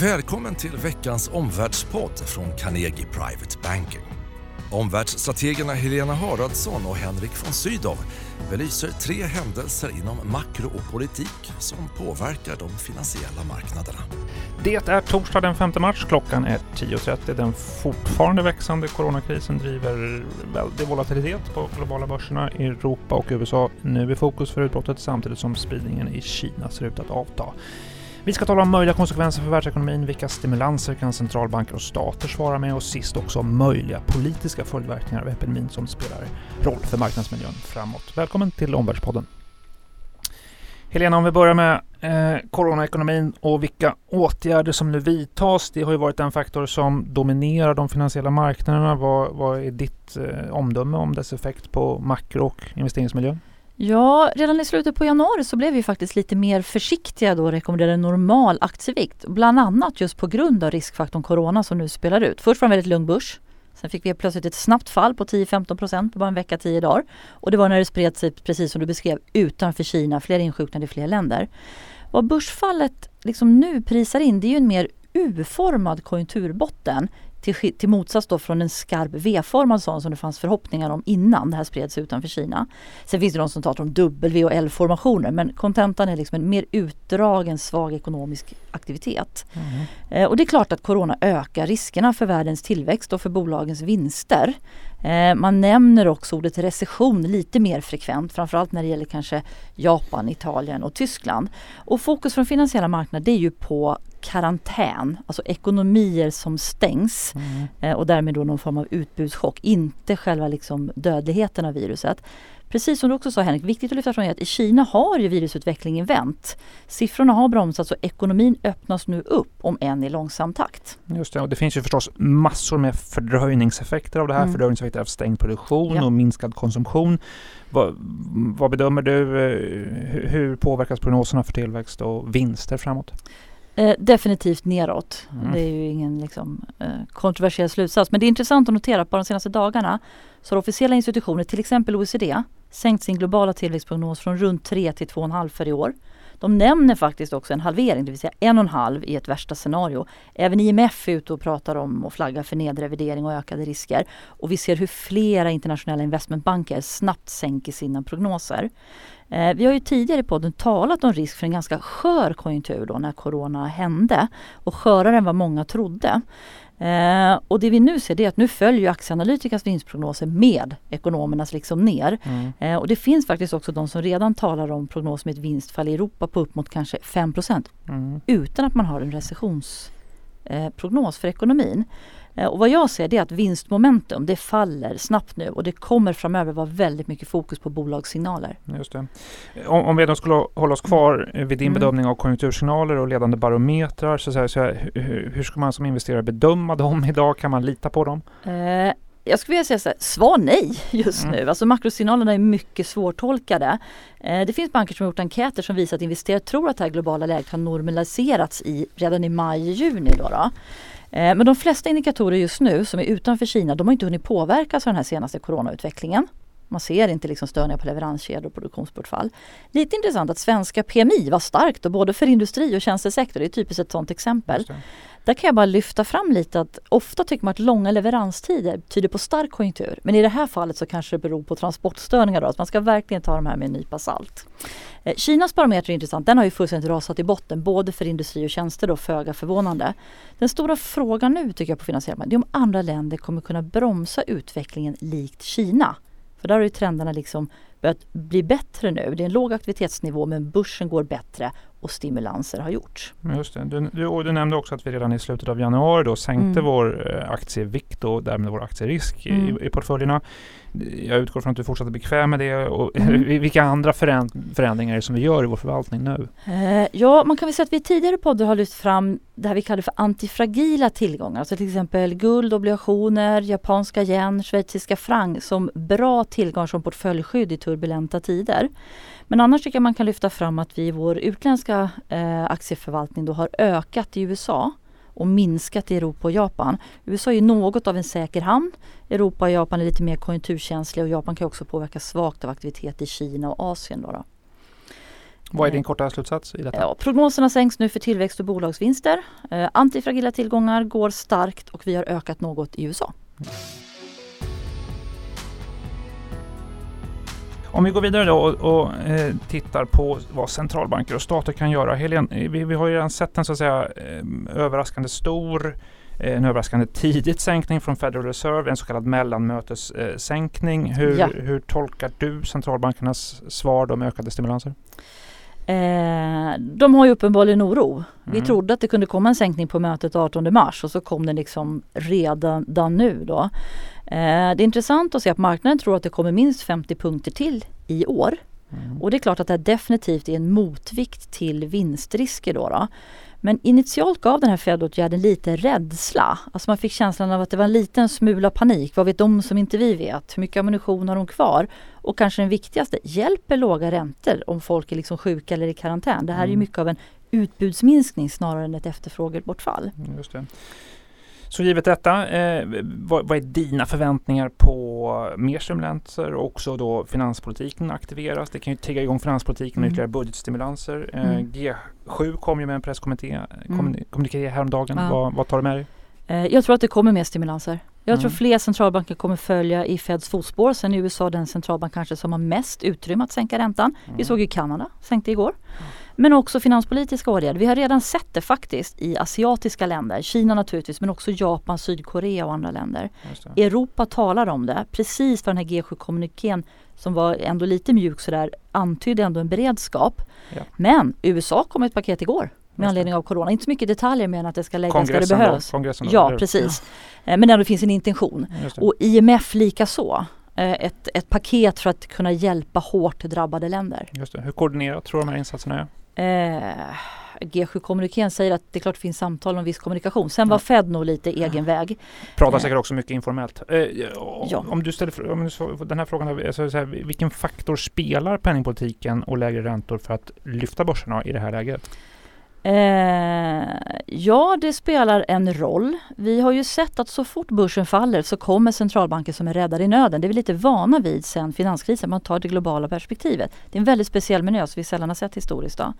Välkommen till veckans omvärldspodd från Carnegie Private Banking. Omvärldsstrategerna Helena Haraldsson och Henrik von Sydow belyser tre händelser inom makro och politik som påverkar de finansiella marknaderna. Det är torsdag den 5 mars. Klockan är 10.30. Den fortfarande växande coronakrisen driver väldig volatilitet på globala börserna. Europa och USA nu i fokus för utbrottet samtidigt som spridningen i Kina ser ut att avta. Vi ska tala om möjliga konsekvenser för världsekonomin, vilka stimulanser kan centralbanker och stater svara med och sist också om möjliga politiska följdverkningar av epidemin som spelar roll för marknadsmiljön framåt. Välkommen till Omvärldspodden. Helena, om vi börjar med eh, coronaekonomin och vilka åtgärder som nu vidtas. Det har ju varit en faktor som dominerar de finansiella marknaderna. Vad, vad är ditt eh, omdöme om dess effekt på makro och investeringsmiljön? Ja, redan i slutet på januari så blev vi faktiskt lite mer försiktiga då och rekommenderade normal aktievikt. Bland annat just på grund av riskfaktorn corona som nu spelar ut. Först var det en väldigt lugn börs. Sen fick vi plötsligt ett snabbt fall på 10-15 procent på bara en vecka, 10 dagar. Och det var när det spred sig, precis som du beskrev, utanför Kina, fler insjuknade i fler länder. Vad börsfallet liksom nu prisar in det är ju en mer U-formad konjunkturbotten till, till motsats då från en skarp V-formad sån som det fanns förhoppningar om innan det här spreds utanför Kina. Sen finns det de som pratar om W och L-formationer men kontentan är liksom en mer utdragen svag ekonomisk aktivitet. Mm. Eh, och det är klart att corona ökar riskerna för världens tillväxt och för bolagens vinster. Eh, man nämner också ordet recession lite mer frekvent, framförallt när det gäller kanske Japan, Italien och Tyskland. Och fokus från finansiella marknader är ju på karantän, alltså ekonomier som stängs mm. Eh, och därmed då någon form av utbudschock, inte själva liksom dödligheten av viruset. Precis som du också sa Henrik, viktigt att lyfta fram är att i Kina har ju virusutvecklingen vänt. Siffrorna har bromsats och ekonomin öppnas nu upp, om än i långsam takt. Just det, och det finns ju förstås massor med fördröjningseffekter av det här. Mm. Fördröjningseffekter av stängd produktion ja. och minskad konsumtion. Vad, vad bedömer du? Eh, hur påverkas prognoserna för tillväxt och vinster framåt? Eh, definitivt neråt. Mm. Det är ju ingen liksom, eh, kontroversiell slutsats. Men det är intressant att notera att bara de senaste dagarna så har officiella institutioner, till exempel OECD, sänkt sin globala tillväxtprognos från runt 3 till 2,5 för i år. De nämner faktiskt också en halvering, det vill säga en och en halv i ett värsta scenario. Även IMF är ute och pratar om och flaggar för nedrevidering och ökade risker. Och vi ser hur flera internationella investmentbanker snabbt sänker sina prognoser. Eh, vi har ju tidigare i podden talat om risk för en ganska skör konjunktur då när corona hände och skörare än vad många trodde. Eh, och det vi nu ser det är att nu följer aktieanalytikas vinstprognoser med ekonomernas liksom ner. Mm. Eh, och det finns faktiskt också de som redan talar om prognos med ett vinstfall i Europa på upp mot kanske 5 mm. utan att man har en recessionsprognos eh, för ekonomin. Eh, och vad jag ser det är att vinstmomentum det faller snabbt nu och det kommer framöver vara väldigt mycket fokus på bolagssignaler. Just det. Om, om vi då skulle hålla oss kvar vid din mm. bedömning av konjunktursignaler och ledande barometrar, så, så, här, så här, hur, hur, ska man som investerare bedöma dem idag? Kan man lita på dem? Eh, jag skulle vilja säga så här, svar nej just mm. nu. Alltså makrosignalerna är mycket svårtolkade. Eh, det finns banker som har gjort enkäter som visar att investerare tror att det här globala läget har normaliserats i, redan i maj-juni. Då, då. Eh, men de flesta indikatorer just nu som är utanför Kina, de har inte hunnit påverkas av den här senaste coronautvecklingen. Man ser inte liksom störningar på leveranskedjor och produktionsbortfall. Lite intressant att svenska PMI var starkt och både för industri och tjänstesektor. Det är typiskt ett sådant exempel. Där kan jag bara lyfta fram lite att ofta tycker man att långa leveranstider tyder på stark konjunktur. Men i det här fallet så kanske det beror på transportstörningar då. Att man ska verkligen ta de här med en nypa salt. Eh, Kinas barometer är intressant. Den har ju fullständigt rasat i botten både för industri och tjänster då, föga förvånande. Den stora frågan nu tycker jag på finansiella marknaden är om andra länder kommer kunna bromsa utvecklingen likt Kina. För där har ju trenderna liksom börjat bli bättre nu. Det är en låg aktivitetsnivå men börsen går bättre och stimulanser har gjorts. Just det. Du, du, du nämnde också att vi redan i slutet av januari då sänkte mm. vår eh, aktievikt och därmed vår aktierisk mm. i, i portföljerna. Jag utgår från att du fortsätter bekväm med det. Och mm. Vilka andra förändringar är det som vi gör i vår förvaltning nu? Eh, ja, man kan väl säga att vi tidigare poddar har lyft fram det här vi kallar för antifragila tillgångar. Alltså till exempel guld, obligationer, japanska yen, schweiziska franc som bra tillgångar som portföljskydd i turbulenta tider. Men annars tycker jag man kan lyfta fram att vi i vår utländska eh, aktieförvaltning då har ökat i USA och minskat i Europa och Japan. USA är något av en säker hamn. Europa och Japan är lite mer konjunkturkänsliga och Japan kan också påverkas svagt av aktivitet i Kina och Asien. Då, då. Vad är din korta slutsats i detta? Ja, prognoserna sänks nu för tillväxt och bolagsvinster. Eh, antifragila tillgångar går starkt och vi har ökat något i USA. Om vi går vidare då och, och eh, tittar på vad centralbanker och stater kan göra. Helen, eh, vi, vi har ju redan sett en så att säga eh, överraskande stor en överraskande tidigt sänkning från Federal Reserve, en så kallad mellanmötessänkning. Hur, ja. hur tolkar du centralbankernas svar om ökade stimulanser? Eh, de har ju uppenbarligen oro. Mm. Vi trodde att det kunde komma en sänkning på mötet 18 mars och så kom den liksom redan nu då. Eh, det är intressant att se att marknaden tror att det kommer minst 50 punkter till i år. Mm. Och det är klart att det definitivt är en motvikt till vinstrisker då. då. Men initialt gav den här Fed-åtgärden lite rädsla. Alltså man fick känslan av att det var en liten smula panik. Vad vet de som inte vi vet? Hur mycket ammunition har de kvar? Och kanske den viktigaste, hjälper låga räntor om folk är liksom sjuka eller i karantän? Det här mm. är mycket av en utbudsminskning snarare än ett efterfrågebortfall. Mm, just det. Så givet detta, eh, vad, vad, är dina förväntningar på mer stimulanser och också då finanspolitiken aktiveras? Det kan ju trigga igång finanspolitiken mm. ytterligare budgetstimulanser. Eh, mm. G7 kom ju med en presskommuniké mm. häromdagen. Ja. Vad, vad tar du med dig? Eh, jag tror att det kommer mer stimulanser. Jag mm. tror fler centralbanker kommer följa i Feds fotspår. Sen är USA den centralbank kanske som har mest utrymme att sänka räntan. Mm. Vi såg ju Kanada sänkte igår. Mm. Men också finanspolitiska åtgärder. Vi har redan sett det faktiskt i asiatiska länder. Kina naturligtvis men också Japan, Sydkorea och andra länder. Europa talar om det. Precis för den här G7-kommunikén som var ändå lite mjuk sådär antydde ändå en beredskap. Ja. Men USA kom ett paket igår med anledning av corona. Inte så mycket detaljer men att det ska läggas Kongressen där det behövs. Då, kongressen då, ja, precis. Ja. Eh, men ändå finns en intention. Och IMF lika så. Eh, ett, ett paket för att kunna hjälpa hårt drabbade länder. Just det. Hur koordinerat tror du de här insatserna är? Eh, G7-kommunikén säger att det är klart det finns samtal om viss kommunikation. Sen var Fed nog lite egen väg. Pratar eh. säkert också mycket informellt. Eh, ja. Om du ställer om du, den här frågan, alltså, så här, vilken faktor spelar penningpolitiken och lägre räntor för att lyfta börserna i det här läget? Eh, ja, det spelar en roll. Vi har ju sett att så fort börsen faller så kommer centralbanker som är räddare i nöden. Det är vi lite vana vid sedan finanskrisen, man tar det globala perspektivet. Det är en väldigt speciell miljö som vi sällan har sett historiskt. Eh,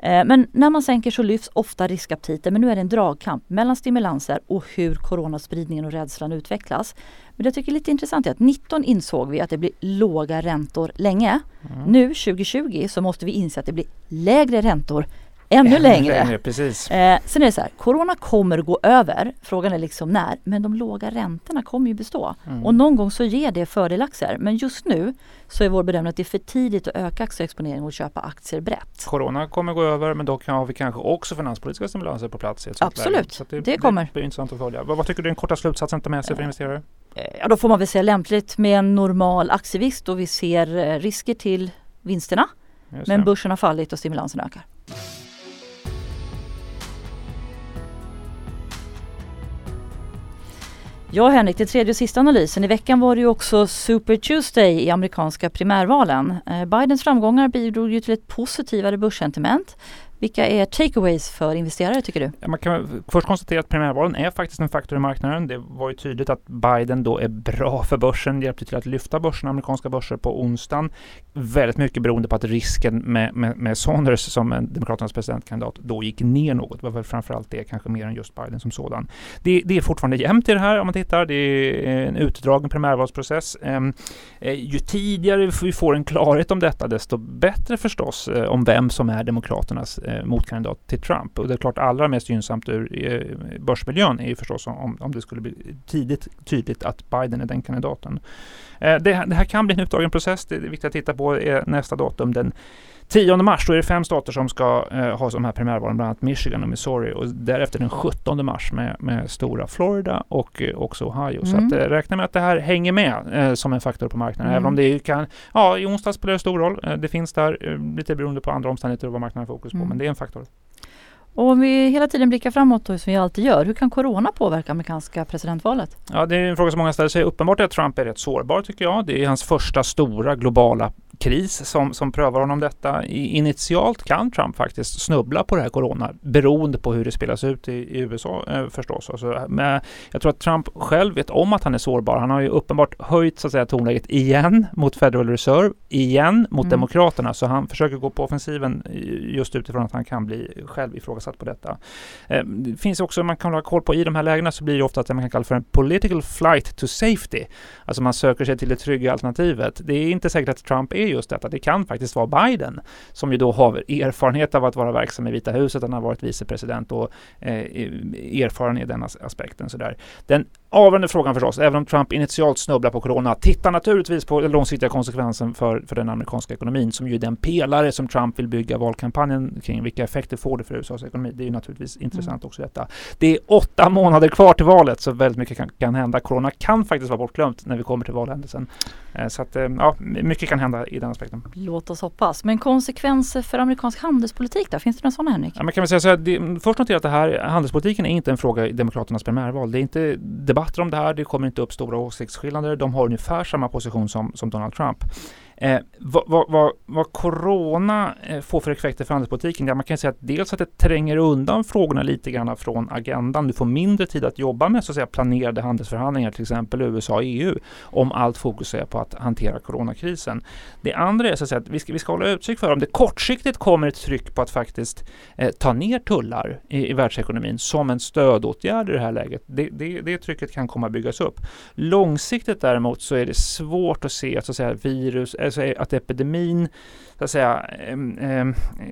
men när man sänker så lyfts ofta riskaptiten, men nu är det en dragkamp mellan stimulanser och hur coronaspridningen och rädslan utvecklas. Men det jag tycker är lite intressant är att 19 insåg vi att det blir låga räntor länge. Mm. Nu 2020 så måste vi inse att det blir lägre räntor ännu, ännu längre. längre precis. Eh, sen är det så här, Corona kommer gå över. Frågan är liksom när. Men de låga räntorna kommer ju bestå. Mm. Och någon gång så ger det fördelaktiga. Men just nu så är vår bedömning att det är för tidigt att öka aktieexponering och köpa aktier brett. Corona kommer gå över men då har vi kanske också finanspolitiska stimulanser på plats. Absolut, det, det, kommer. Det blir intressant att följa. Vad, vad tycker du är den korta slutsatsen att ta med sig för eh, investerare? Ja, då får man väl säga lämpligt med en normal aktievikt då vi ser eh, risker till vinsterna. Men börsen har fallit och stimulansen ökar. Ja Henrik, det tredje och sista analysen. I veckan var det ju också Super Tuesday i amerikanska primärvalen. Eh, Bidens framgångar bidrog ju till ett positivare börssentiment. Vilka är takeaways för investerare tycker du? Ja, man kan först konstatera att primärvalen är faktiskt en faktor i marknaden. Det var ju tydligt att Biden då är bra för börsen, hjälpte till att lyfta börsen, amerikanska börser på onsdagen. Väldigt mycket beroende på att risken med, med, med Saunders som en Demokraternas presidentkandidat då gick ner något. Det var väl framförallt det, kanske mer än just Biden som sådan. Det, det är fortfarande jämnt i det här om man tittar. Det är en utdragen primärvalsprocess. Ehm, eh, ju tidigare vi får en klarhet om detta, desto bättre förstås eh, om vem som är Demokraternas eh, Eh, motkandidat till Trump. Och det är klart allra mest gynnsamt ur eh, börsmiljön är ju förstås om, om det skulle bli tidigt tydligt att Biden är den kandidaten. Eh, det, det, här kan bli en utdragen process. Det är viktigt att titta på är nästa datum den 10 mars, då är det fem stater som ska eh, ha de här primärvalen, bland annat Michigan och Missouri. Och därefter den 17 mars med, med stora Florida och eh, också Ohio. Mm. Så att, eh, räkna med att det här hänger med eh, som en faktor på marknaden. Mm. Även om det kan, ja i onsdag spelar det stor roll. Eh, det finns där, eh, lite beroende på andra omständigheter och vad marknaden har fokus på. Mm. Men det är en faktor. Och om vi hela tiden blickar framåt då, som vi alltid gör, hur kan corona påverka amerikanska presidentvalet? Ja, det är en fråga som många ställer sig. Uppenbart är att Trump är rätt sårbar tycker jag. Det är hans första stora globala kris som, som prövar honom detta. initialt kan Trump faktiskt snubbla på det här corona beroende på hur det spelas ut i, i USA eh, förstås. Alltså, men jag tror att Trump själv vet om att han är sårbar. Han har ju uppenbart höjt så att säga, tonläget igen mot Federal Reserve, igen mot mm. Demokraterna. Så han försöker gå på offensiven just utifrån att han kan bli själv ifrågasatt på detta. Eh, det finns också, man kan hålla koll på, i de här lägena så blir det ofta att man kan kalla för en political flight to safety. Alltså man söker sig till det trygga alternativet. Det är inte säkert att Trump är just detta. Det kan faktiskt vara Biden som ju då har erfarenhet av att vara verksam i Vita huset. Han har varit vicepresident och eh, erfaren i den aspekten. Sådär. Den avgörande frågan förstås, även om Trump initialt snubblar på corona, tittar naturligtvis på den långsiktiga konsekvensen för, för den amerikanska ekonomin som ju är den pelare som Trump vill bygga valkampanjen kring. Vilka effekter får det för USAs ekonomi? Det är ju naturligtvis intressant mm. också detta. Det är åtta månader kvar till valet så väldigt mycket kan, kan hända. Corona kan faktiskt vara bortglömt när vi kommer till valhändelsen. Eh, så att, eh, ja, mycket kan hända i den aspekten. Låt oss hoppas. Men konsekvenser för amerikansk handelspolitik då? Finns det några sådana Henrik? Ja, man kan väl säga så här, det, först notera att det här handelspolitiken är inte en fråga i Demokraternas primärval. Det är inte debatter om det här. Det kommer inte upp stora åsiktsskillnader. De har ungefär samma position som, som Donald Trump. Eh, vad, vad, vad, corona eh, får för effekter för handelspolitiken? Ja, man kan säga att dels att det tränger undan frågorna lite grann från agendan. Du får mindre tid att jobba med så att säga, planerade handelsförhandlingar, till exempel USA och EU, om allt fokus är på att hantera coronakrisen. Det andra är så att, säga, att vi, ska, vi ska hålla utkik för om det kortsiktigt kommer ett tryck på att faktiskt eh, ta ner tullar i, i världsekonomin som en stödåtgärd i det här läget. Det, det, det trycket kan komma att byggas upp. Långsiktigt däremot så är det svårt att se att, så att säga, virus alltså att epidemin så att säga, eh,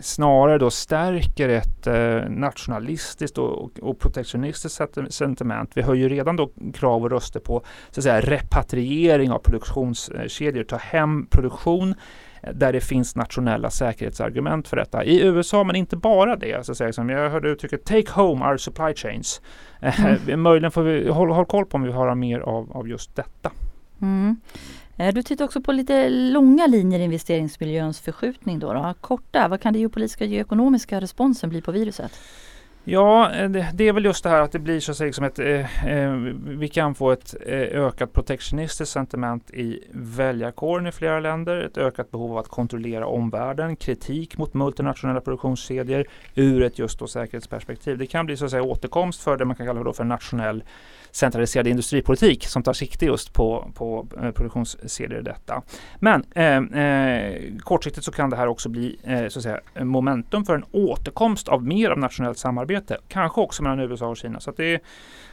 snarare då stärker ett eh, nationalistiskt och, och protektionistiskt sentiment. Vi hör ju redan då krav och röster på så att säga, repatriering av produktionskedjor, ta hem produktion eh, där det finns nationella säkerhetsargument för detta. I USA, men inte bara det. Så att säga, som jag hörde uttrycket “take home our supply chains”. Mm. Möjligen får vi hålla håll koll på om vi höra mer av, av just detta. Mm. Eh, du tittar också på lite långa linjer i investeringsmiljöns förskjutning. Då, då. Korta, vad kan det geopolitiska och geoekonomiska responsen bli på viruset? Ja, eh, det, det, är väl just det här att det blir så att säga liksom ett, eh, eh, vi kan få ett eh, ökat protektionistiskt sentiment i väljarkåren i flera länder, ett ökat behov av att kontrollera omvärlden, kritik mot multinationella produktionskedjor ur ett just då säkerhetsperspektiv. Det kan bli så att säga återkomst för det man kan kalla då för nationell centraliserad industripolitik som tar sikte just på, på eh, produktionsserier i detta. Men eh, eh, kortsiktigt så kan det här också bli eh, så att säga, momentum för en återkomst av mer av nationellt samarbete, kanske också mellan USA och Kina. Så att det är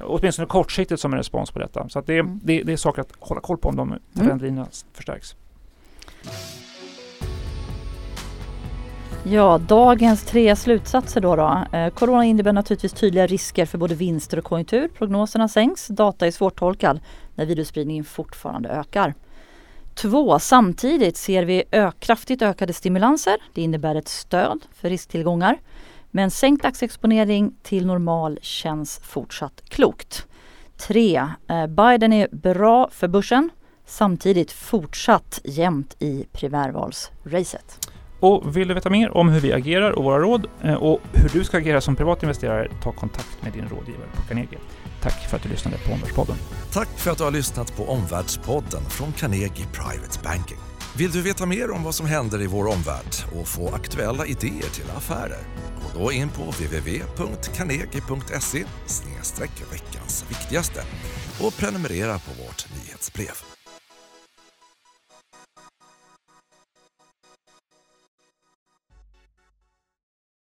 åtminstone kortsiktigt som en respons på detta. Så det, mm. det, det är saker att hålla koll på om de trendlinjerna mm. förstärks. Ja, dagens tre slutsatser då. då. Eh, corona innebär naturligtvis tydliga risker för både vinster och konjunktur. Prognoserna sänks. Data är svårtolkad när virusspridningen fortfarande ökar. Två, samtidigt ser vi ö- kraftigt ökade stimulanser. Det innebär ett stöd för risktillgångar. Men sänkt aktieexponering till normal känns fortsatt klokt. Tre, eh, Biden är bra för börsen. Samtidigt fortsatt jämnt i primärvalsracet. Och vill du veta mer om hur vi agerar och våra råd eh, och hur du ska agera som privatinvesterare, ta kontakt med din rådgivare på Carnegie. Tack för att du lyssnade på Omvärldspodden. Tack för att du har lyssnat på Omvärldspodden från Carnegie Private Banking. Vill du veta mer om vad som händer i vår omvärld och få aktuella idéer till affärer? Gå då in på www.carnegie.se veckans viktigaste och prenumerera på vårt nyhetsbrev.